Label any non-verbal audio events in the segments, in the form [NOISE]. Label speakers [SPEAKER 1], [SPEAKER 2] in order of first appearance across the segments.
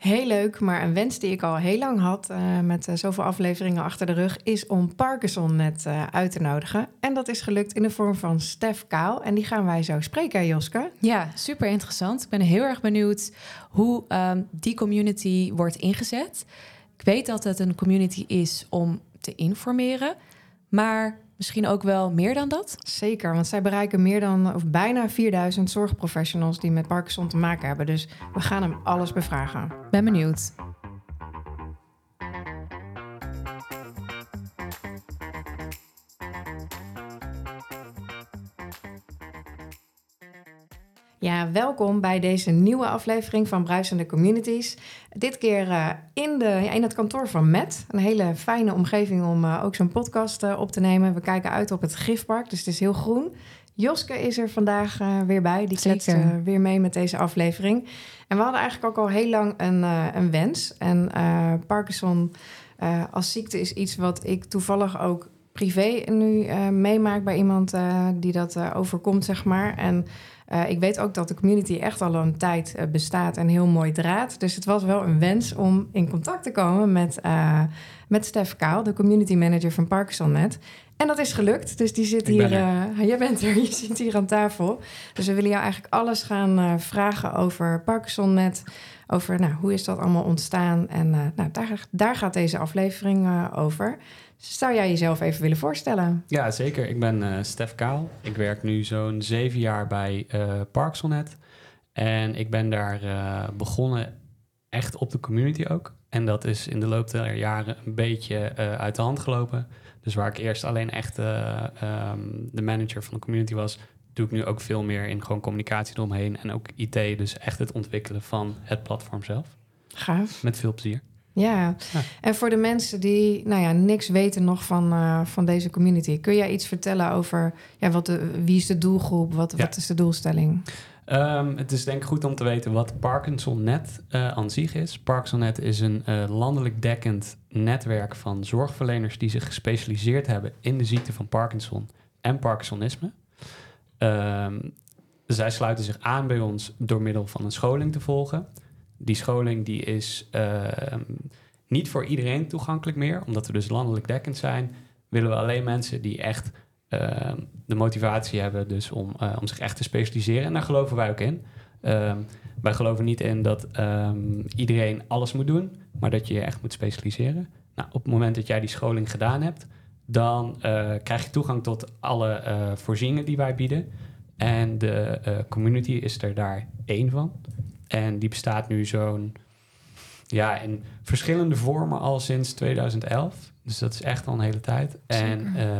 [SPEAKER 1] Heel leuk, maar een wens die ik al heel lang had, uh, met uh, zoveel afleveringen achter de rug, is om Parkinson net uh, uit te nodigen. En dat is gelukt in de vorm van Stef Kaal. En die gaan wij zo spreken, Joske.
[SPEAKER 2] Ja, super interessant. Ik ben heel erg benieuwd hoe um, die community wordt ingezet. Ik weet dat het een community is om te informeren, maar Misschien ook wel meer dan dat?
[SPEAKER 1] Zeker, want zij bereiken meer dan of bijna 4000 zorgprofessionals die met Parkinson te maken hebben. Dus we gaan hem alles bevragen.
[SPEAKER 2] Ben benieuwd.
[SPEAKER 1] Ja, welkom bij deze nieuwe aflevering van Bruisende Communities. Dit keer uh, in, de, ja, in het kantoor van Met. Een hele fijne omgeving om uh, ook zo'n podcast uh, op te nemen. We kijken uit op het Gifpark, dus het is heel groen. Joske is er vandaag weer bij. Die kletst weer mee met deze aflevering. En we hadden eigenlijk ook al heel lang een, een wens. En Parkinson als ziekte is iets wat ik toevallig ook privé nu meemaak bij iemand die dat overkomt, zeg maar. En ik weet ook dat de community echt al een tijd uh, bestaat en heel mooi draad. Dus het was wel een wens om in contact te komen met, uh, met Stef Kaal, de community manager van ParkinsonNet. En dat is gelukt. Dus die zit hier. [LAUGHS] jij bent er, je zit hier aan tafel. Dus we willen jou eigenlijk alles gaan vragen over ParkinsonNet. Over nou, hoe is dat allemaal ontstaan. En nou, daar, daar gaat deze aflevering over. Zou jij jezelf even willen voorstellen?
[SPEAKER 3] Ja, zeker. Ik ben uh, Stef Kaal. Ik werk nu zo'n zeven jaar bij Parksonnet. En ik ben daar begonnen echt op de community ook. En dat is in de loop der jaren een beetje uit de hand gelopen. Dus waar ik eerst alleen echt um, de manager van de community was, doe ik nu ook veel meer in gewoon communicatie eromheen. En ook IT, dus echt het ontwikkelen van het platform zelf.
[SPEAKER 1] Gaaf.
[SPEAKER 3] Met veel plezier.
[SPEAKER 1] Ja. en voor de mensen die nou ja, niks weten nog van, uh, van deze community, kun jij iets vertellen over ja, wat de, wie is de doelgroep, wat, ja. wat is de doelstelling?
[SPEAKER 3] Um, het is denk ik goed om te weten wat ParkinsonNet uh, aan zich is. ParkinsonNet is een uh, landelijk dekkend netwerk van zorgverleners die zich gespecialiseerd hebben in de ziekte van Parkinson en Parkinsonisme. Um, zij sluiten zich aan bij ons door middel van een scholing te volgen die scholing die is uh, niet voor iedereen toegankelijk meer, omdat we dus landelijk dekkend zijn. Willen we alleen mensen die echt uh, de motivatie hebben dus om, uh, om zich echt te specialiseren. En daar geloven wij ook in. Ehm, wij geloven niet in dat iedereen alles moet doen, maar dat je je echt moet specialiseren. Nou, op het moment dat jij die scholing gedaan hebt, dan krijg je toegang tot alle voorzieningen die wij bieden. En de community is er daar één van. En die bestaat nu zo'n, ja, in verschillende vormen al sinds 2011. Dus dat is echt al een hele tijd. En uh,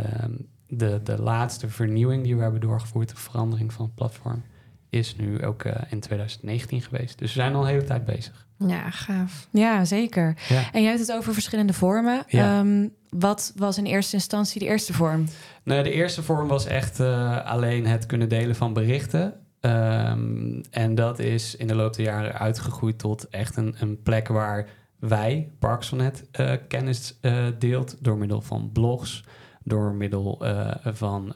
[SPEAKER 3] de, de laatste vernieuwing die we hebben doorgevoerd, de verandering van het platform, is nu ook uh, in 2019 geweest. Dus we zijn al een hele tijd bezig.
[SPEAKER 1] Ja, gaaf.
[SPEAKER 2] Ja, zeker. Ja. En jij hebt het over verschillende vormen. Ja. Um, wat was in eerste instantie de eerste vorm?
[SPEAKER 3] Nou, de eerste vorm was echt uh, alleen het kunnen delen van berichten. Um, en dat is in de loop der jaren uitgegroeid tot echt een, een plek waar wij, Parksonet, uh, kennis uh, deelt door middel van blogs, door middel uh, van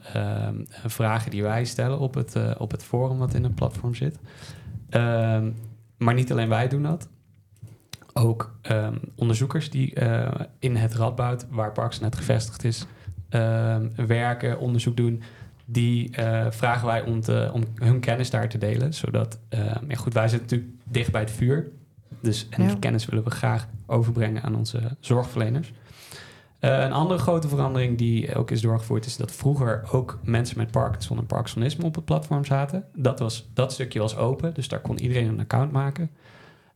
[SPEAKER 3] vragen die wij stellen op het, op het forum wat in het platform zit. Um, maar niet alleen wij doen dat. Ook um, onderzoekers die in het Radboud, waar Parksonet gevestigd is, werken, onderzoek doen die uh, vragen wij om, te, om hun kennis daar te delen. Zodat, uh, ja goed, wij zitten natuurlijk dicht bij het vuur. Dus, en ja. die kennis willen we graag overbrengen aan onze zorgverleners. Uh, een andere grote verandering die ook is doorgevoerd... is dat vroeger ook mensen met Parkinson en Parkinsonisme op het platform zaten. Dat, was, dat stukje was open, dus daar kon iedereen een account maken.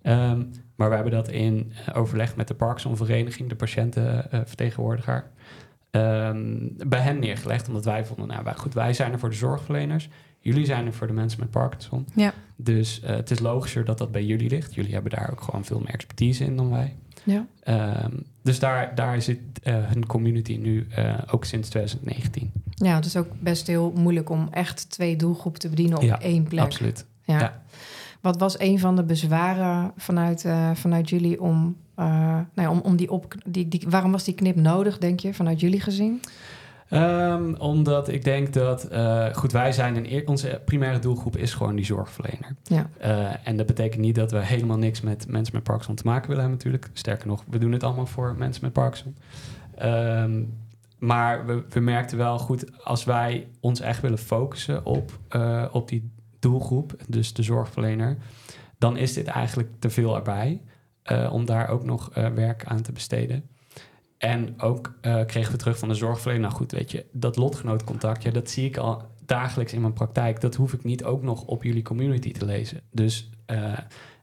[SPEAKER 3] Um, maar we hebben dat in overleg met de Parkinson-vereniging... de patiëntenvertegenwoordiger um, bij hen neergelegd. Omdat wij vonden, nou wij, goed, wij zijn er voor de zorgverleners. Jullie zijn er voor de mensen met Parkinson.
[SPEAKER 2] Ja.
[SPEAKER 3] Dus uh, het is logischer dat dat bij jullie ligt. Jullie hebben daar ook gewoon veel meer expertise in dan wij.
[SPEAKER 2] Ja.
[SPEAKER 3] Um, dus daar, daar zit uh, hun community nu uh, ook sinds 2019.
[SPEAKER 1] Ja, het is ook best heel moeilijk om echt twee doelgroepen te bedienen op
[SPEAKER 3] ja,
[SPEAKER 1] één plek.
[SPEAKER 3] Absoluut.
[SPEAKER 1] Ja.
[SPEAKER 3] ja.
[SPEAKER 1] Wat was een van de bezwaren vanuit, uh, vanuit jullie om, uh, nou ja, om, om die op... Die, die, waarom was die knip nodig, denk je, vanuit jullie gezien?
[SPEAKER 3] Ehm, omdat ik denk dat, eh, goed, wij zijn een eer- onze primaire doelgroep is gewoon die zorgverlener.
[SPEAKER 1] Ja.
[SPEAKER 3] Eh, en dat betekent niet dat we helemaal niks met mensen met Parkinson te maken willen hebben natuurlijk. Sterker nog, we doen het allemaal voor mensen met Parkinson. Ehm, maar we, we merkten wel goed, als wij ons echt willen focussen op, eh, op die doelgroep, dus de zorgverlener, dan is dit eigenlijk te veel erbij eh, om daar ook nog eh, werk aan te besteden. En ook eh, kregen we terug van de zorgverlener, nou goed, weet je, dat lotgenootcontact, ja, dat zie ik al dagelijks in mijn praktijk. Dat hoef ik niet ook nog op jullie community te lezen. Dus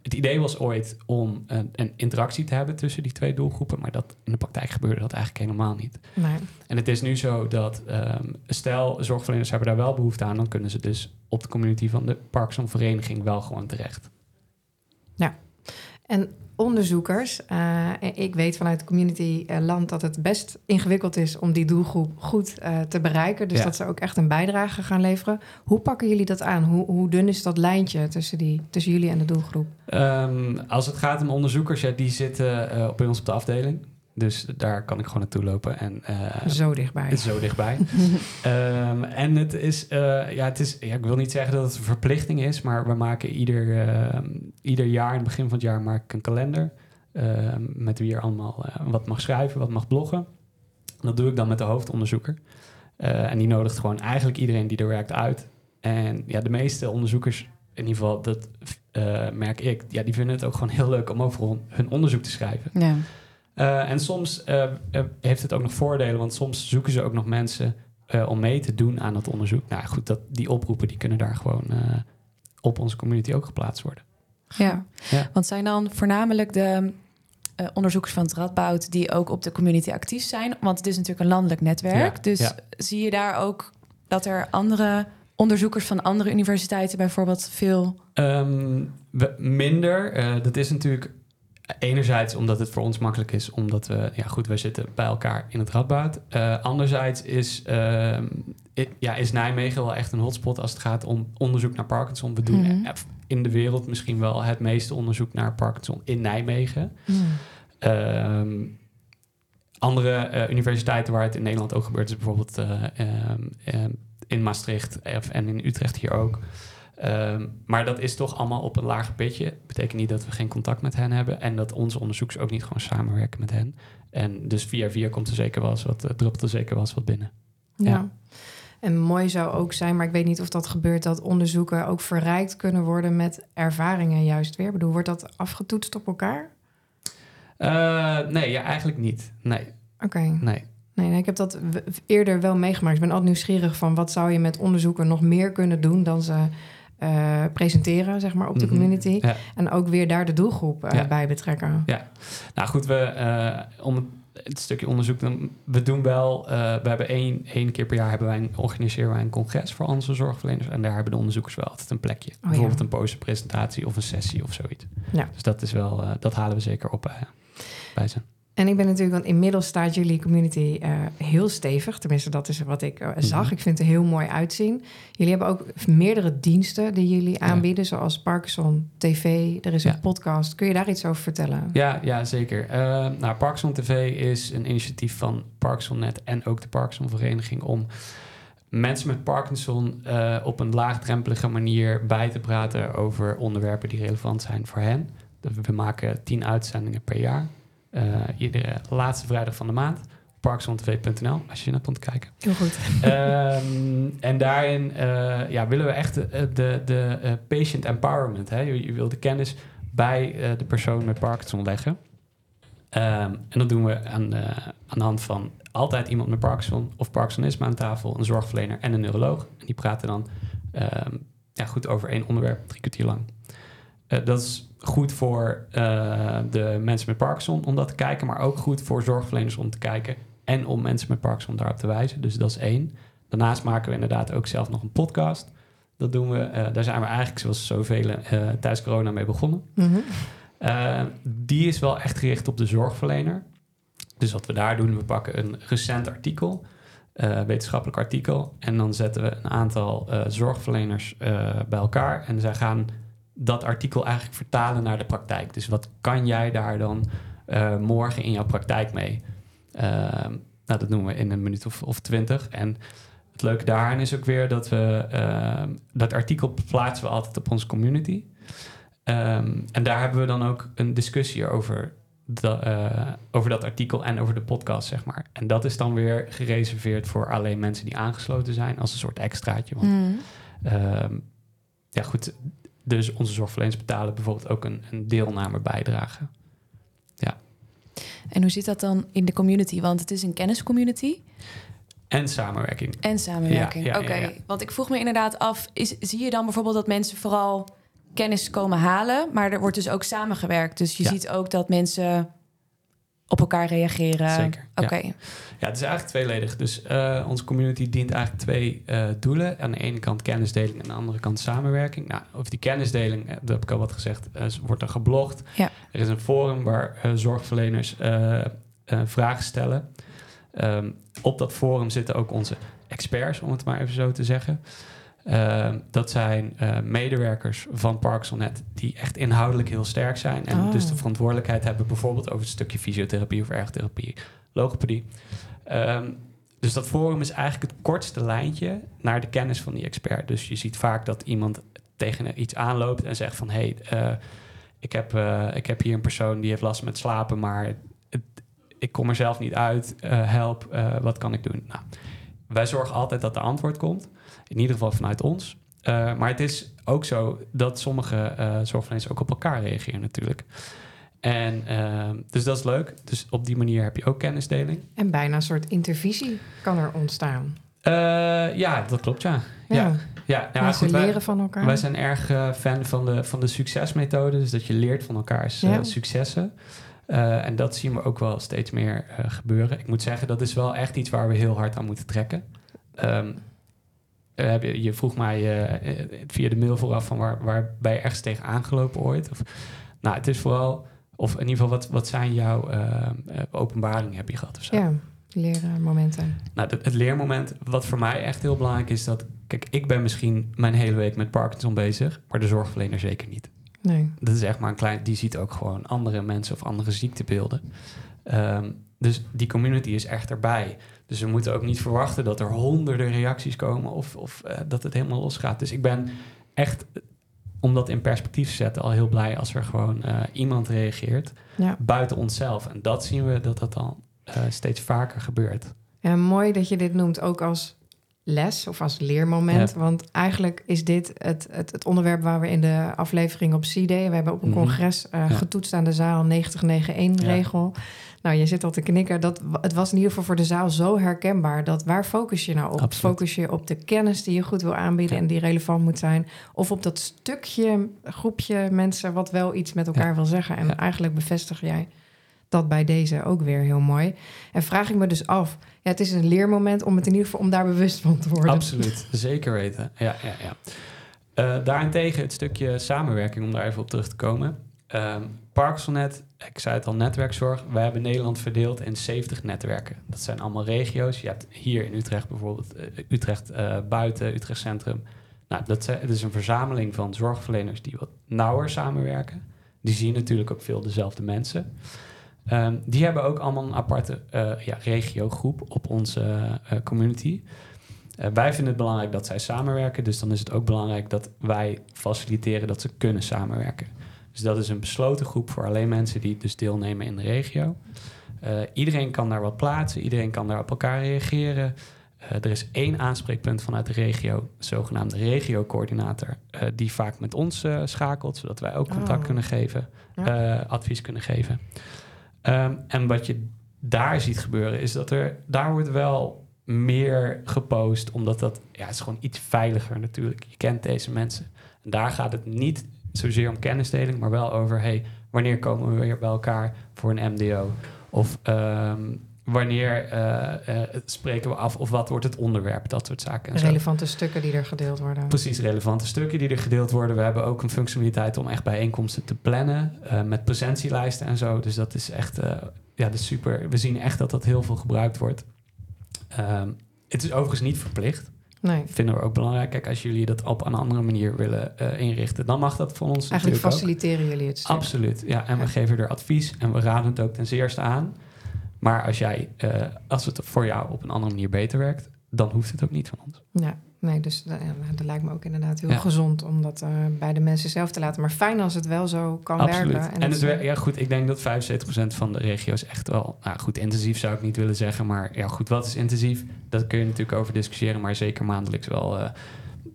[SPEAKER 3] het idee was ooit om een, een interactie te hebben tussen die twee doelgroepen, maar dat, in de praktijk gebeurde dat eigenlijk helemaal niet.
[SPEAKER 1] Nee.
[SPEAKER 3] En het is nu zo dat, ehm, stel, zorgverleners hebben daar wel behoefte aan, dan kunnen ze dus op de community van de Parkinson Vereniging wel gewoon terecht.
[SPEAKER 1] En onderzoekers, eh, ik weet vanuit het community eh, land dat het best ingewikkeld is om die doelgroep goed eh, te bereiken. Dus
[SPEAKER 3] Ja.
[SPEAKER 1] dat ze ook echt een bijdrage gaan leveren. Hoe pakken jullie dat aan? Hoe, hoe dun is dat lijntje tussen, die, tussen jullie en de doelgroep?
[SPEAKER 3] Ehm, als het gaat om onderzoekers, ja, die zitten bij ons op de afdeling. Dus daar kan ik gewoon naartoe lopen. En, eh,
[SPEAKER 1] Zo dichtbij.
[SPEAKER 3] Het is zo dichtbij. [LAUGHS] Ehm, en het is, eh, ja, het is, ja, ik wil niet zeggen dat het een verplichting is, maar we maken ieder, ehm, ieder jaar, in het begin van het jaar, maak ik een kalender. ehm, met wie er allemaal eh, wat mag schrijven, wat mag bloggen. Dat doe ik dan met de hoofdonderzoeker. Eh, en die nodigt gewoon eigenlijk iedereen die er werkt uit. En ja, de meeste onderzoekers, in ieder geval, dat eh, merk ik, ja, die vinden het ook gewoon heel leuk om over hun- hun onderzoek te schrijven.
[SPEAKER 4] Ja.
[SPEAKER 3] Eh, en soms eh, eh, heeft het ook nog voordelen, want soms zoeken ze ook nog mensen om mee te doen aan dat onderzoek. Nou goed, dat, die oproepen die kunnen daar gewoon op onze community ook geplaatst worden.
[SPEAKER 2] Ja.
[SPEAKER 3] Ja.
[SPEAKER 2] want zijn dan voornamelijk de onderzoekers van het Radboud die ook op de community actief zijn? Want het is natuurlijk een landelijk netwerk.
[SPEAKER 3] Ja,
[SPEAKER 2] Dus
[SPEAKER 3] ja.
[SPEAKER 2] zie je daar ook dat er andere onderzoekers van andere universiteiten bijvoorbeeld veel...
[SPEAKER 3] Ehm, we- minder, dat is natuurlijk enerzijds omdat het voor ons makkelijk is, omdat we, ja goed, wij zitten bij elkaar in het Radboud. Eh, anderzijds is, ehm, ja, is Nijmegen wel echt een hotspot als het gaat om onderzoek naar Parkinson. We doen
[SPEAKER 2] Mhm.
[SPEAKER 3] in de wereld misschien wel het meeste onderzoek naar Parkinson in Nijmegen. Ehm, andere eh, universiteiten waar het in Nederland ook gebeurt, is bijvoorbeeld eh, ehm, in Maastricht en in Utrecht hier ook. Ehm, maar dat is toch allemaal op een lager pitje. Betekent niet dat we geen contact met hen hebben en dat onze onderzoekers ook niet gewoon samenwerken met hen. En dus via via komt er zeker wel eens wat, eh, druppelt er zeker wel eens wat binnen.
[SPEAKER 1] Ja.
[SPEAKER 3] Ja.
[SPEAKER 1] En mooi zou ook zijn, maar ik weet niet of dat gebeurt, dat onderzoeken ook verrijkt kunnen worden met ervaringen juist weer. Ik bedoel, wordt dat afgetoetst op elkaar?
[SPEAKER 3] Eh, nee, ja, eigenlijk niet. Nee,
[SPEAKER 1] Oké.
[SPEAKER 3] nee.
[SPEAKER 1] Nee, nee, ik heb dat eerder wel meegemaakt. Ik ben altijd nieuwsgierig van wat zou je met onderzoeken nog meer kunnen doen dan ze eh, presenteren, zeg maar, op de
[SPEAKER 3] Mhm.
[SPEAKER 1] community.
[SPEAKER 3] Ja.
[SPEAKER 1] En ook weer daar de doelgroep eh,
[SPEAKER 3] Ja.
[SPEAKER 1] bij betrekken.
[SPEAKER 3] Nou goed, we, eh, om het, stukje onderzoek, dan, we doen wel, we hebben één, één keer per jaar hebben wij een, organiseren wij een congres voor onze zorgverleners. En daar hebben de onderzoekers wel altijd een plekje.
[SPEAKER 1] ja.
[SPEAKER 3] Bijvoorbeeld een posterpresentatie of een sessie of zoiets.
[SPEAKER 1] Ja.
[SPEAKER 3] Dus dat is wel, dat halen we zeker op bij ze.
[SPEAKER 1] En ik ben natuurlijk, want inmiddels staat jullie community eh, heel stevig. Tenminste, dat is wat ik eh, zag.
[SPEAKER 3] Mhm.
[SPEAKER 1] Ik vind het er heel mooi uitzien. Jullie hebben ook meerdere diensten die jullie aanbieden, zoals Parkinson TV. Er is een podcast. Kun je daar iets over vertellen?
[SPEAKER 3] Ja, ja zeker. Eh, nou, Parkinson TV is een initiatief van ParkinsonNet en ook de Parkinson Vereniging om mensen met Parkinson op een laagdrempelige manier bij te praten over onderwerpen die relevant zijn voor hen. We maken tien uitzendingen per jaar. Eh, iedere laatste vrijdag van de maand. ParkinsonTV.nl, als je naar komt kijken.
[SPEAKER 1] Heel goed.
[SPEAKER 3] Ehm, en daarin eh, ja, willen we echt de, de, de eh, patient empowerment. Hè? Je, je wil de kennis bij de persoon met Parkinson leggen. Ehm, en dat doen we aan de, aan de hand van altijd iemand met Parkinson of Parkinsonisme aan tafel, een zorgverlener en een neuroloog. En die praten dan ehm, ja, goed over één onderwerp, drie kwartier lang. Dat is goed voor eh, de mensen met Parkinson om dat te kijken, maar ook goed voor zorgverleners om te kijken en om mensen met Parkinson daarop te wijzen. Dus dat is één. Daarnaast maken we inderdaad ook zelf nog een podcast. Dat doen we. eh, daar zijn we eigenlijk, zoals zoveel, eh tijdens corona mee begonnen.
[SPEAKER 1] Mhm.
[SPEAKER 3] Die is wel echt gericht op de zorgverlener. Dus wat we daar doen, we pakken een recent artikel, wetenschappelijk artikel, en dan zetten we een aantal zorgverleners bij elkaar en zij gaan dat artikel eigenlijk vertalen naar de praktijk. Dus wat kan jij daar dan eh, morgen in jouw praktijk mee? Ehm, nou, dat noemen we in een minuut of, of twintig. En het leuke daaraan is ook weer dat we ehm, dat artikel plaatsen we altijd op onze community. Ehm, en daar hebben we dan ook een discussie over, da- eh, over dat artikel en over de podcast, zeg maar. En dat is dan weer gereserveerd voor alleen mensen die aangesloten zijn, als een soort extraatje. Want
[SPEAKER 2] Mm.
[SPEAKER 3] Ehm, ja, goed. Dus onze zorgverleners betalen bijvoorbeeld ook een, een deelnamebijdrage.
[SPEAKER 2] En hoe zit dat dan in de community? Want het is een kenniscommunity
[SPEAKER 3] En samenwerking.
[SPEAKER 2] en samenwerking.
[SPEAKER 3] Ja, ja,
[SPEAKER 2] Oké,
[SPEAKER 3] ja, ja.
[SPEAKER 2] want ik vroeg me inderdaad af... Is, zie je dan bijvoorbeeld dat mensen vooral kennis komen halen... maar er wordt dus ook samengewerkt. Dus je
[SPEAKER 3] Ja.
[SPEAKER 2] ziet ook dat mensen op elkaar reageren.
[SPEAKER 3] Zeker, ja.
[SPEAKER 2] Oké,
[SPEAKER 3] Ja, het is eigenlijk tweeledig. Dus eh, onze community dient eigenlijk twee eh, doelen. Aan de ene kant kennisdeling en aan de andere kant samenwerking. Nou, over die kennisdeling, eh, dat heb ik al wat gezegd, eh, wordt er geblogd.
[SPEAKER 2] Ja.
[SPEAKER 3] Er is een forum waar eh, zorgverleners eh, eh, vragen stellen. Ehm, op dat forum zitten ook onze experts, om het maar even zo te zeggen. Ehm, dat zijn eh, medewerkers van Parkinsonnet die echt inhoudelijk heel sterk zijn. En
[SPEAKER 2] Oh.
[SPEAKER 3] dus de verantwoordelijkheid hebben bijvoorbeeld over het stukje fysiotherapie of ergotherapie, logopedie. Ehm, dus dat forum is eigenlijk het kortste lijntje naar de kennis van die expert. Dus je ziet vaak dat iemand tegen iets aanloopt en zegt van... hé, hey, eh, ik, heb, eh, ik heb hier een persoon die heeft last met slapen... maar het- ik kom er zelf niet uit, help, wat kan ik doen? Nou, wij zorgen altijd dat er antwoord komt. In ieder geval vanuit ons. Eh, maar het is ook zo dat sommige eh zorgverleners ook op elkaar reageren natuurlijk. En ehm, dus dat is leuk. Dus op die manier heb je ook kennisdeling.
[SPEAKER 1] En bijna een soort intervisie kan er ontstaan.
[SPEAKER 3] Ja, dat klopt, ja.
[SPEAKER 1] Ja,
[SPEAKER 3] Ja, ja, goed, wij,
[SPEAKER 1] leren van elkaar.
[SPEAKER 3] wij zijn erg fan van de, van de succesmethode. Dus dat je leert van elkaars
[SPEAKER 1] Ja.
[SPEAKER 3] successen. Eh, en dat zien we ook wel steeds meer eh, gebeuren. Ik moet zeggen, dat is wel echt iets waar we heel hard aan moeten trekken. Ehm, eh, je, vroeg mij via de mail vooraf van waar, waar ben je ergens tegen aangelopen ooit? Of, nou, het is vooral, of in ieder geval, wat, wat zijn jouw eh, eh, openbaringen heb je gehad of zo?
[SPEAKER 1] Ja, leren momenten.
[SPEAKER 3] Nou, het, het leermoment, wat voor mij echt heel belangrijk is, dat... Kijk, ik ben misschien mijn hele week met Parkinson bezig, maar de zorgverlener zeker niet.
[SPEAKER 1] Nee.
[SPEAKER 3] Dat is echt maar een klein... Die ziet ook gewoon andere mensen of andere ziektebeelden. Ehm, dus die community is echt erbij. Dus we moeten ook niet verwachten dat er honderden reacties komen of, of eh, dat het helemaal losgaat. Dus ik ben echt, om dat in perspectief te zetten, al heel blij als er gewoon eh, iemand reageert
[SPEAKER 1] Ja.
[SPEAKER 3] buiten onszelf. En dat zien we dat dat dan eh, steeds vaker gebeurt.
[SPEAKER 1] En mooi dat je dit noemt ook als les of als leermoment.
[SPEAKER 3] Ja.
[SPEAKER 1] Want eigenlijk is dit het, het, het onderwerp waar we in de aflevering op C-Day... we hebben op een
[SPEAKER 3] Mhm.
[SPEAKER 1] congres eh,
[SPEAKER 3] Ja.
[SPEAKER 1] getoetst aan de zaal 9091-regel. Nou, je zit al te knikken. Dat, het was in ieder geval voor de zaal zo herkenbaar... dat waar focus je nou op?
[SPEAKER 3] Absoluut.
[SPEAKER 1] Focus je op de kennis die je goed wil aanbieden...
[SPEAKER 3] Ja.
[SPEAKER 1] en die relevant moet zijn? Of op dat stukje, groepje mensen... wat wel iets met elkaar
[SPEAKER 3] Ja.
[SPEAKER 1] wil zeggen? En
[SPEAKER 3] Ja.
[SPEAKER 1] eigenlijk bevestig jij dat bij deze ook weer heel mooi. En vraag ik me dus af... Ja, het is een leermoment om het in ieder geval om daar bewust van te worden.
[SPEAKER 3] Absoluut, [LAUGHS] zeker weten. Ja, ja, ja. Eh, daarentegen het stukje samenwerking, om daar even op terug te komen. Ehm Parkinsonnet, ik zei het al, netwerkzorg. Wij hebben Nederland verdeeld in 70 netwerken. Dat zijn allemaal regio's. Je hebt hier in Utrecht bijvoorbeeld eh, Utrecht eh, buiten, Utrecht Centrum. Nou, dat zijn- het is een verzameling van zorgverleners die wat nauwer samenwerken. Die zien natuurlijk ook veel dezelfde mensen. Ehm, die hebben ook allemaal een aparte eh ja, regiogroep op onze eh, community. Eh, wij vinden het belangrijk dat zij samenwerken. Dus dan is het ook belangrijk dat wij faciliteren dat ze kunnen samenwerken. Dus dat is een besloten groep voor alleen mensen die dus deelnemen in de regio. Iedereen kan daar wat plaatsen, iedereen kan daar op elkaar reageren. Er is één aanspreekpunt vanuit de regio, de zogenaamde regiocoördinator, die vaak met ons schakelt, zodat wij ook contact
[SPEAKER 1] Oh.
[SPEAKER 3] kunnen geven,
[SPEAKER 1] Ja.
[SPEAKER 3] advies kunnen geven. Ehm, en wat je daar ziet gebeuren, is dat er daar wordt wel meer gepost, omdat dat ja, is gewoon iets veiliger natuurlijk. Je kent deze mensen. En daar gaat het niet zozeer om kennisdeling, maar wel over hey, wanneer komen we weer bij elkaar voor een MDO? Of ehm, wanneer eh, eh, spreken we af of wat wordt het onderwerp? Dat soort zaken. En zo.
[SPEAKER 1] Relevante stukken die er gedeeld worden.
[SPEAKER 3] Precies, relevante stukken die er gedeeld worden. We hebben ook een functionaliteit om echt bijeenkomsten te plannen eh, met presentielijsten en zo. Dus dat is echt, ja, dat is super. We zien echt dat dat heel veel gebruikt wordt. Ehm, het is overigens niet verplicht.
[SPEAKER 1] Nee,
[SPEAKER 3] Vinden we ook belangrijk. Kijk, als jullie dat op een andere manier willen inrichten, dan mag dat van ons
[SPEAKER 1] eigenlijk
[SPEAKER 3] natuurlijk ook.
[SPEAKER 1] faciliteren jullie het stuk.
[SPEAKER 3] Absoluut, ja. En we geven er advies en we raden het ook ten zeerste aan. Maar als, jij, eh, als het voor jou op een andere manier beter werkt, dan hoeft het ook niet van ons.
[SPEAKER 1] Ja, nee, dus dat, ja, dat lijkt me ook inderdaad heel
[SPEAKER 3] Ja.
[SPEAKER 1] gezond om dat eh, bij de mensen zelf te laten. Maar fijn als het wel zo kan
[SPEAKER 3] Absoluut.
[SPEAKER 1] werken.
[SPEAKER 3] En, het wer- ja, goed, ik denk dat 75% van de regio's echt wel, nou goed, intensief zou ik niet willen zeggen, maar ja, goed, wat is intensief? Dat kun je natuurlijk over discussiëren, maar zeker maandelijks wel, eh,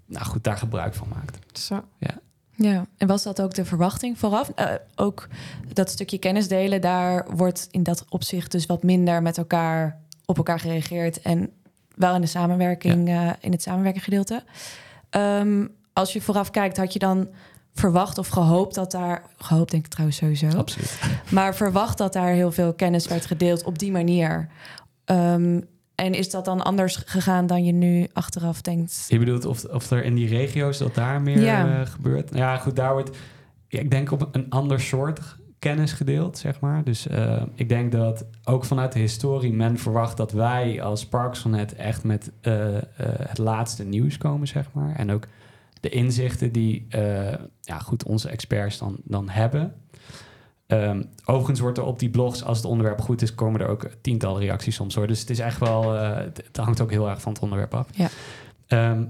[SPEAKER 3] nou goed, daar gebruik van maakt.
[SPEAKER 1] Zo.
[SPEAKER 2] Ja, en was dat ook de verwachting vooraf? Eh, ook dat stukje kennis delen, daar wordt in dat opzicht dus wat minder met elkaar op elkaar gereageerd en wel in de samenwerking, eh, in het samenwerkinggedeelte. Ehm, als je vooraf kijkt, had je dan verwacht of gehoopt dat daar, gehoopt denk ik trouwens sowieso,
[SPEAKER 3] Absoluut.
[SPEAKER 2] maar verwacht dat daar heel veel kennis werd gedeeld op die manier. Ehm, en is dat dan anders gegaan dan je nu achteraf denkt?
[SPEAKER 3] Je bedoelt of, of er in die regio's dat daar meer
[SPEAKER 2] Ja.
[SPEAKER 3] eh, gebeurt? Ja, goed, daar wordt, ik denk op een ander soort kennis gedeeld, zeg maar. Dus eh, ik denk dat ook vanuit de historie men verwacht dat wij als Parksonnet echt met eh, het laatste nieuws komen, zeg maar. En ook de inzichten die, ja, goed, onze experts dan, dan hebben. Ehm, overigens wordt er op die blogs, als het onderwerp goed is, komen er ook tientallen reacties soms hoor. Dus het is echt wel, eh, het, het hangt ook heel erg van het onderwerp af.
[SPEAKER 2] Ja.
[SPEAKER 3] Ehm,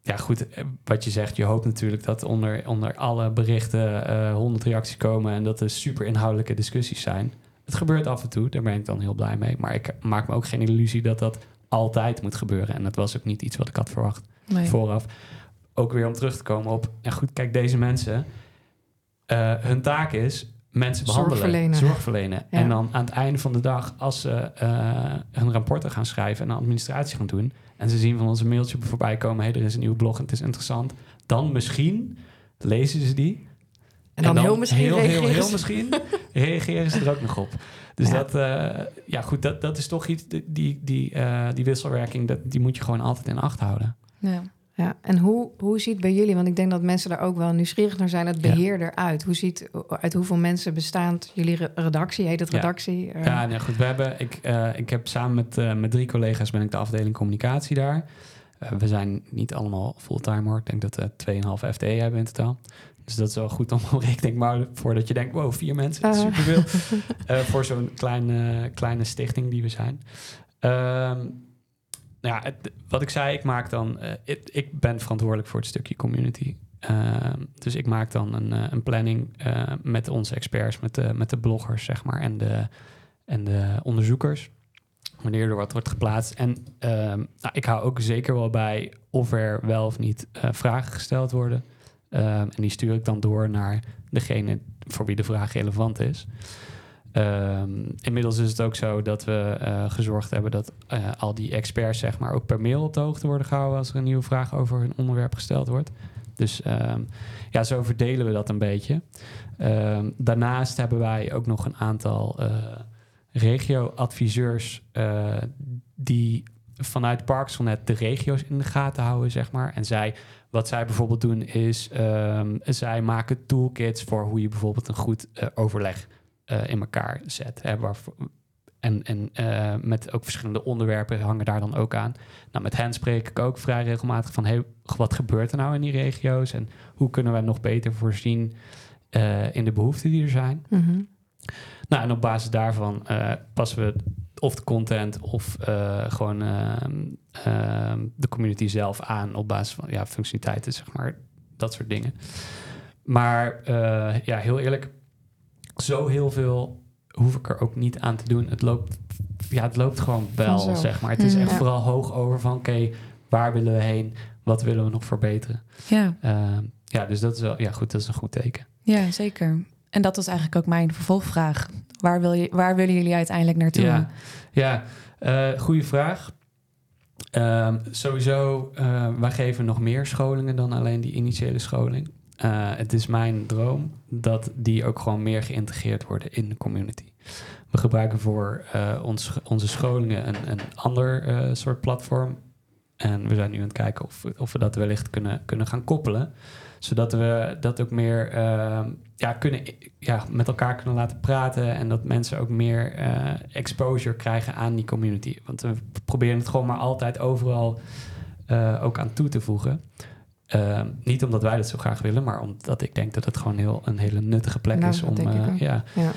[SPEAKER 3] ja, goed, eh, wat je zegt, je hoopt natuurlijk dat onder, onder alle berichten eh 100 reacties komen en dat er super inhoudelijke discussies zijn. Het gebeurt af en toe, daar ben ik dan heel blij mee. Maar ik maak me ook geen illusie dat dat altijd moet gebeuren. En dat was ook niet iets wat ik had verwacht
[SPEAKER 2] Nee.
[SPEAKER 3] vooraf. Ook weer om terug te komen op, ja goed, kijk, deze mensen, hun taak is mensen behandelen,
[SPEAKER 1] verlenen.
[SPEAKER 3] zorg verlenen.
[SPEAKER 1] Ja.
[SPEAKER 3] En dan aan het einde van de dag, als ze eh, hun rapporten gaan schrijven en administratie gaan doen, en ze zien van ons een mailtje voorbij komen, hey, er is een nieuwe blog en het is interessant, dan misschien lezen ze die.
[SPEAKER 1] En dan, heel misschien
[SPEAKER 3] heel, heel,
[SPEAKER 1] reageren
[SPEAKER 3] heel
[SPEAKER 1] ze.
[SPEAKER 3] misschien [LAUGHS] reageren ze er ook nog op. Dus
[SPEAKER 1] Ja.
[SPEAKER 3] dat, eh, ja goed, dat, dat is toch iets, die, die, die, eh, die wisselwerking, dat, die moet je gewoon altijd in acht houden.
[SPEAKER 2] Ja.
[SPEAKER 1] Ja, en hoe, hoe ziet bij jullie, want ik denk dat mensen daar ook wel nieuwsgierig naar zijn, het
[SPEAKER 3] Ja.
[SPEAKER 1] beheer eruit? Hoe ziet, uit hoeveel mensen bestaat jullie re- redactie? Heet het
[SPEAKER 3] Ja.
[SPEAKER 1] redactie? Eh,
[SPEAKER 3] Ja, nee, goed. We hebben, ik, eh, ik heb samen met, eh, met drie collega's ben ik de afdeling communicatie daar. We zijn niet allemaal fulltime hoor. Ik denk dat we 2,5 FTE hebben in totaal. Dus dat is wel goed om [LAUGHS] rekening te houden voordat je denkt, wow, vier mensen, dat is
[SPEAKER 1] Uh.
[SPEAKER 3] superveel. [LAUGHS] Voor zo'n kleine, kleine stichting die we zijn. Ehm, ja, het- wat ik zei, ik maak dan, eh, ik, ben verantwoordelijk voor het stukje community. Ehm, dus ik maak dan een, eh, een planning eh, met onze experts, met de, met de bloggers, zeg maar, en de, en de onderzoekers. Wanneer er wat wordt geplaatst. En ehm, nou, ik hou ook zeker wel bij of er wel of niet vragen gesteld worden. Ehm, en die stuur ik dan door naar degene voor wie de vraag relevant is. Ehm, inmiddels is het ook zo dat we eh, gezorgd hebben dat eh, al die experts zeg maar, ook per mail op de hoogte worden gehouden als er een nieuwe vraag over hun onderwerp gesteld wordt. Dus ehm, ja, zo verdelen we dat een beetje. Ehm, daarnaast hebben wij ook nog een aantal eh, regio-adviseurs die vanuit Parksonnet de regio's in de gaten houden, zeg maar. En zij, wat zij bijvoorbeeld doen is, zij maken toolkits voor hoe je bijvoorbeeld een goed overleg eh, in elkaar zet. Hè, waarvoor, en en eh, met ook verschillende onderwerpen hangen daar dan ook aan. Nou, met hen spreek ik ook vrij regelmatig van... Hey, wat gebeurt er nou in die regio's? En hoe kunnen we nog beter voorzien eh, in de behoeften die er zijn?
[SPEAKER 1] mhm.
[SPEAKER 3] Nou, en op basis daarvan passen we of de content of gewoon ehm, ehm, de community zelf aan op basis van ja, functionaliteiten, zeg maar, dat soort dingen. Maar ja, heel eerlijk, zo heel veel hoef ik er ook niet aan te doen. Het loopt, ja, het loopt gewoon wel,
[SPEAKER 1] Vanzelf.
[SPEAKER 3] zeg maar. Het is
[SPEAKER 2] Mhm.
[SPEAKER 3] echt
[SPEAKER 1] Ja.
[SPEAKER 3] vooral hoog over van, oké, waar willen we heen? Wat willen we nog verbeteren?
[SPEAKER 2] Ja.
[SPEAKER 3] Ehm, ja, dus dat is wel, ja goed, dat is een goed teken.
[SPEAKER 2] ja, zeker. En dat was eigenlijk ook mijn vervolgvraag. Waar, wil je, waar willen jullie uiteindelijk naartoe?
[SPEAKER 3] Ja, ja eh, goede vraag. Ehm, sowieso, eh, wij geven nog meer scholingen dan alleen die initiële scholing. Eh, het is mijn droom dat die ook gewoon meer geïntegreerd worden in de community. We gebruiken voor eh, ons, onze scholingen een, een ander eh, soort platform. En we zijn nu aan het kijken of, of we dat wellicht kunnen, kunnen gaan koppelen. Zodat we dat ook meer ehm, ja, kunnen, ja, met elkaar kunnen laten praten. En dat mensen ook meer exposure krijgen aan die community. Want we proberen het gewoon maar altijd overal ook aan toe te voegen. Ehm, niet omdat wij dat zo graag willen, maar omdat ik denk dat het gewoon heel, een hele nuttige plek
[SPEAKER 1] Nou,
[SPEAKER 3] is om. eh, ja,
[SPEAKER 1] Ja.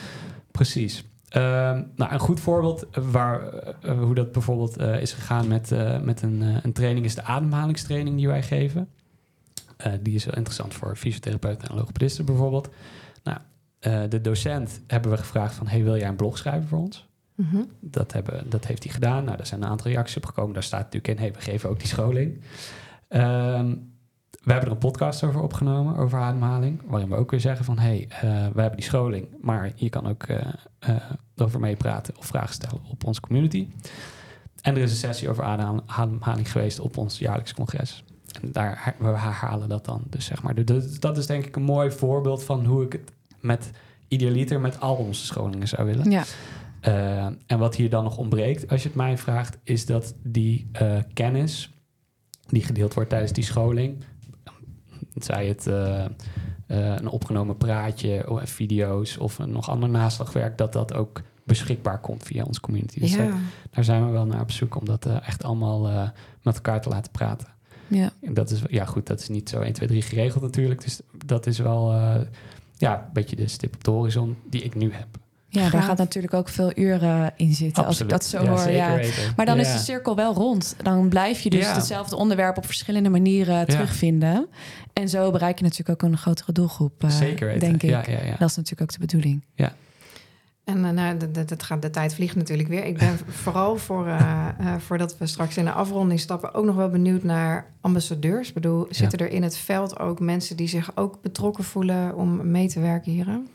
[SPEAKER 3] precies. Ehm, nou, een goed voorbeeld waar, eh, hoe dat bijvoorbeeld eh, is gegaan met, met een, een training is de ademhalingstraining die wij geven. Die is wel interessant voor fysiotherapeuten en logopedisten bijvoorbeeld. Nou, de docent hebben we gevraagd van, hey, wil jij een blog schrijven voor ons?
[SPEAKER 1] Mhm.
[SPEAKER 3] Dat, hebben, dat heeft hij gedaan. Nou, daar zijn een aantal reacties op gekomen. Daar staat natuurlijk in, hey, we geven ook die scholing. Ehm, we hebben er een podcast over opgenomen, over ademhaling. Waarin we ook weer zeggen van, hey, eh, we hebben die scholing. Maar je kan ook eh, eh, erover meepraten of vragen stellen op onze community. En er is een sessie over adem- ademhaling geweest op ons jaarlijks congres. En daar we herhalen dat dan. Dus zeg maar, dus dat is denk ik een mooi voorbeeld van hoe ik het met idealiter met al onze scholingen zou willen.
[SPEAKER 2] Ja.
[SPEAKER 3] Uh, en wat hier dan nog ontbreekt, als je het mij vraagt, is dat die uh, kennis die gedeeld wordt tijdens die scholing, zij het uh, een opgenomen praatje of video's of een nog ander naslagwerk, dat dat ook beschikbaar komt via onze community. Dus
[SPEAKER 1] Ja.
[SPEAKER 3] daar zijn we wel naar op zoek om dat echt allemaal met elkaar te laten praten.
[SPEAKER 2] Ja.
[SPEAKER 3] En dat is, ja goed, dat is niet zo 1, 2, 3 geregeld natuurlijk. Dus dat is wel ja, een beetje de stip op de horizon die ik nu heb.
[SPEAKER 2] Ja, daar gaat natuurlijk ook veel uren in zitten. Als ik dat zo
[SPEAKER 3] ja,
[SPEAKER 2] hoor.
[SPEAKER 3] Zeker
[SPEAKER 2] Ja.
[SPEAKER 3] weten.
[SPEAKER 2] Maar dan
[SPEAKER 3] ja.
[SPEAKER 2] is de cirkel wel rond. Dan blijf je dus
[SPEAKER 3] Ja.
[SPEAKER 2] hetzelfde onderwerp op verschillende manieren terugvinden. En zo bereik je natuurlijk ook een grotere doelgroep. Uh,
[SPEAKER 3] Zeker weten.
[SPEAKER 2] Denk ik.
[SPEAKER 3] Ja, ja, ja.
[SPEAKER 2] Dat is natuurlijk ook de bedoeling.
[SPEAKER 3] Ja.
[SPEAKER 1] En uh, nou, de, de, de, gaat, de tijd vliegt natuurlijk weer. Ik ben [LAUGHS] vooral voor, uh, uh, voordat we straks in de afronding stappen, ook nog wel benieuwd naar ambassadeurs. Ik bedoel,
[SPEAKER 3] Ja.
[SPEAKER 1] zitten er in het veld ook mensen die zich ook betrokken voelen om mee te werken hieraan?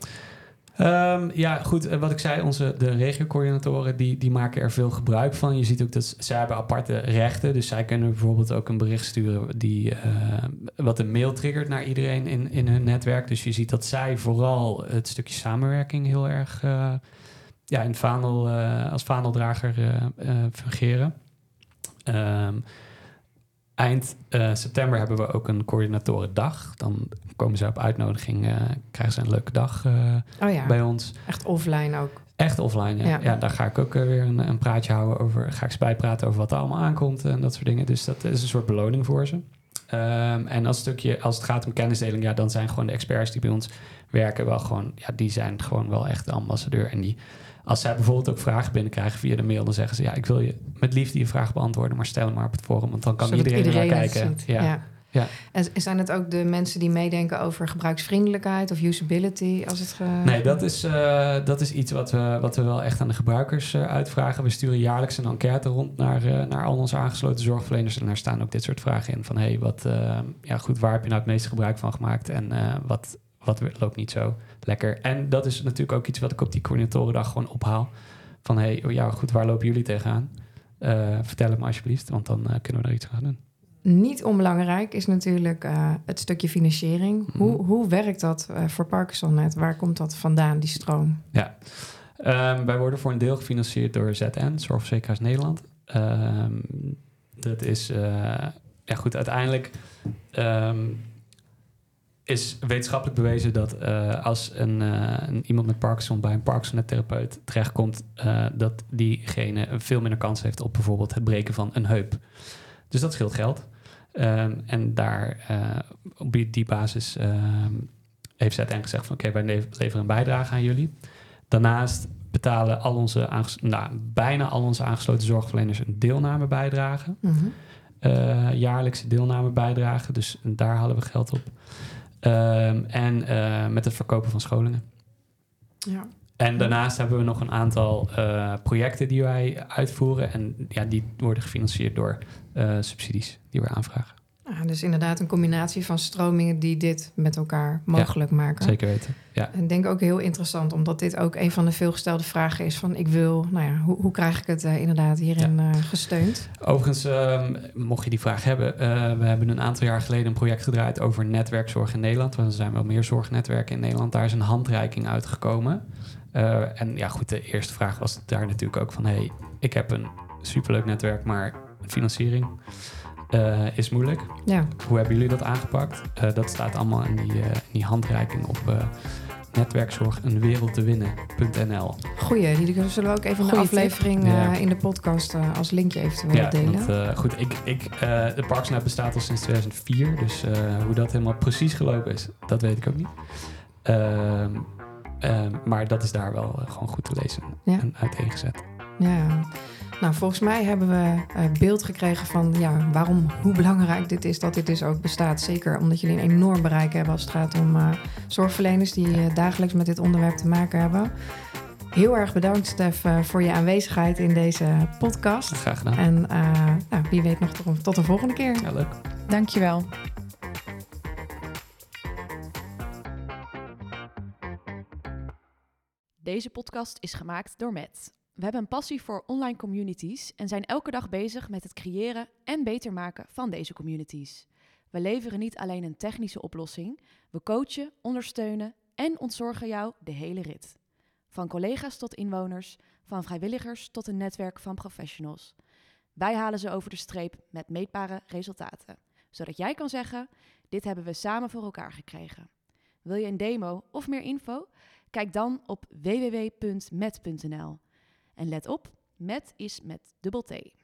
[SPEAKER 3] Um, ja, goed. Uh, wat ik zei, onze de regiocoördinatoren die, die maken er veel gebruik van. Je ziet ook dat zij hebben aparte rechten. Dus zij kunnen bijvoorbeeld ook een bericht sturen die uh, wat een mail triggert naar iedereen in, in hun netwerk. Dus je ziet dat zij vooral het stukje samenwerking heel erg uh, ja, in vaandel, als vaandeldrager fungeren. Um, Eind uh, september hebben we ook een coördinatorendag. Dan komen ze op uitnodiging, uh, krijgen ze een leuke dag uh,
[SPEAKER 1] oh ja.
[SPEAKER 3] bij ons.
[SPEAKER 1] Echt offline ook.
[SPEAKER 3] Echt offline, ja.
[SPEAKER 1] Ja.
[SPEAKER 3] ja. daar ga ik ook weer een, een, praatje houden over. Ga ik ze bijpraten over wat er allemaal aankomt en dat soort dingen. Dus dat is een soort beloning voor ze. Um, en als, stukje, als het gaat om kennisdeling, ja, dan zijn gewoon de experts die bij ons werken wel gewoon, ja, die zijn gewoon wel echt de ambassadeur. En die, als zij bijvoorbeeld ook vragen binnenkrijgen via de mail, dan zeggen ze: Ja, ik wil je met liefde je vraag beantwoorden, maar stel hem maar op het forum, want dan kan
[SPEAKER 1] Zodat
[SPEAKER 3] iedereen,
[SPEAKER 1] iedereen
[SPEAKER 3] naar kijken. Ja.
[SPEAKER 1] Ja.
[SPEAKER 3] Ja.
[SPEAKER 1] En zijn het ook de mensen die meedenken over gebruiksvriendelijkheid of usability? Als het ge...
[SPEAKER 3] Nee, dat is, uh, dat is iets wat we, wat we wel echt aan de gebruikers uh, uitvragen. We sturen jaarlijks een enquête rond naar, uh, naar al onze aangesloten zorgverleners. En daar staan ook dit soort vragen in. Van hey, wat, ja, goed, waar heb je nou het meeste gebruik van gemaakt? En wat, wat loopt niet zo lekker? En dat is natuurlijk ook iets wat ik op die coördinatorendag gewoon ophaal. Van hey, ja, goed, waar lopen jullie tegenaan? vertel het me alsjeblieft, want dan kunnen we er iets aan doen.
[SPEAKER 1] Niet onbelangrijk is natuurlijk uh, het stukje financiering.
[SPEAKER 3] Mhm.
[SPEAKER 1] Hoe, hoe werkt dat uh, voor ParkinsonNet? Waar komt dat vandaan, die stroom?
[SPEAKER 3] Ja, um, wij worden voor een deel gefinancierd door ZN, Zorgverzekeraars Nederland. Um, dat is, uh, ja goed, uiteindelijk um, is wetenschappelijk bewezen dat uh, als een, een, iemand met Parkinson bij een Parkinson-therapeut terechtkomt, uh, dat diegene veel minder kans heeft op bijvoorbeeld het breken van een heup. Dus dat scheelt geld. Um, en daar, op die basis, um, heeft ZN gezegd van... oké, okay, wij leveren een bijdrage aan jullie. Daarnaast betalen al onze nou, bijna al onze aangesloten zorgverleners... een deelnamebijdrage.
[SPEAKER 1] Mm -hmm.
[SPEAKER 3] jaarlijkse deelnamebijdrage. Dus daar halen we geld op. Um, en uh, met het verkopen van scholingen.
[SPEAKER 1] Ja.
[SPEAKER 3] En daarnaast hebben we nog een aantal uh, projecten die wij uitvoeren. En ja, die worden gefinancierd door uh, subsidies die we aanvragen.
[SPEAKER 1] Ah, dus inderdaad een combinatie van stromingen die dit met elkaar mogelijk
[SPEAKER 3] ja,
[SPEAKER 1] maken.
[SPEAKER 3] Zeker weten. Ja.
[SPEAKER 1] En ik denk ook heel interessant, omdat dit ook een van de veelgestelde vragen is: van ik wil, nou ja, hoe, hoe krijg ik het uh, inderdaad hierin ja. gesteund?
[SPEAKER 3] Overigens, uh, mocht je die vraag hebben, uh, we hebben een aantal jaar geleden een project gedraaid over netwerkzorg in Nederland. Want er zijn wel meer zorgnetwerken in Nederland. Daar is een handreiking uitgekomen. En ja, goed, de eerste vraag was daar natuurlijk ook van: hey, ik heb een superleuk netwerk, maar financiering uh, is moeilijk.
[SPEAKER 1] Ja.
[SPEAKER 3] Hoe hebben jullie dat aangepakt? Uh, dat staat allemaal in die, uh, in die handreiking op netwerkzorg een wereld te winnen.nl.
[SPEAKER 1] Goeie, die zullen we ook even de aflevering ja. in de podcast als linkje eventueel
[SPEAKER 3] ja,
[SPEAKER 1] delen.
[SPEAKER 3] Goed, ik, ik, de Parksnap bestaat al sinds 2004, dus hoe dat helemaal precies gelopen is, dat weet ik ook niet. Ehm, Ehm, maar dat is daar wel eh, gewoon goed te lezen
[SPEAKER 1] Ja.
[SPEAKER 3] en uiteengezet.
[SPEAKER 1] Ja, nou volgens mij hebben we eh, beeld gekregen van ja, waarom, hoe belangrijk dit is dat dit dus ook bestaat. Zeker omdat jullie een enorm bereik hebben als het gaat om eh, zorgverleners die eh, dagelijks met dit onderwerp te maken hebben. Heel erg bedankt, Stef, voor je aanwezigheid in deze podcast.
[SPEAKER 3] Graag gedaan.
[SPEAKER 1] En eh, nou, wie weet nog tot, tot een volgende keer.
[SPEAKER 3] Ja, leuk.
[SPEAKER 5] Dankjewel.
[SPEAKER 2] Deze podcast is gemaakt door Matt. We hebben een passie voor online communities en zijn elke dag bezig met het creëren en beter maken van deze communities. We leveren niet alleen een technische oplossing, we coachen, ondersteunen en ontzorgen jou de hele rit. Van collega's tot inwoners, van vrijwilligers tot een netwerk van professionals. Wij halen ze over de streep met meetbare resultaten, zodat jij kan zeggen: dit hebben we samen voor elkaar gekregen. Wil je een demo of meer info? Kijk dan op www.met.nl. En let op, met is met dubbel T.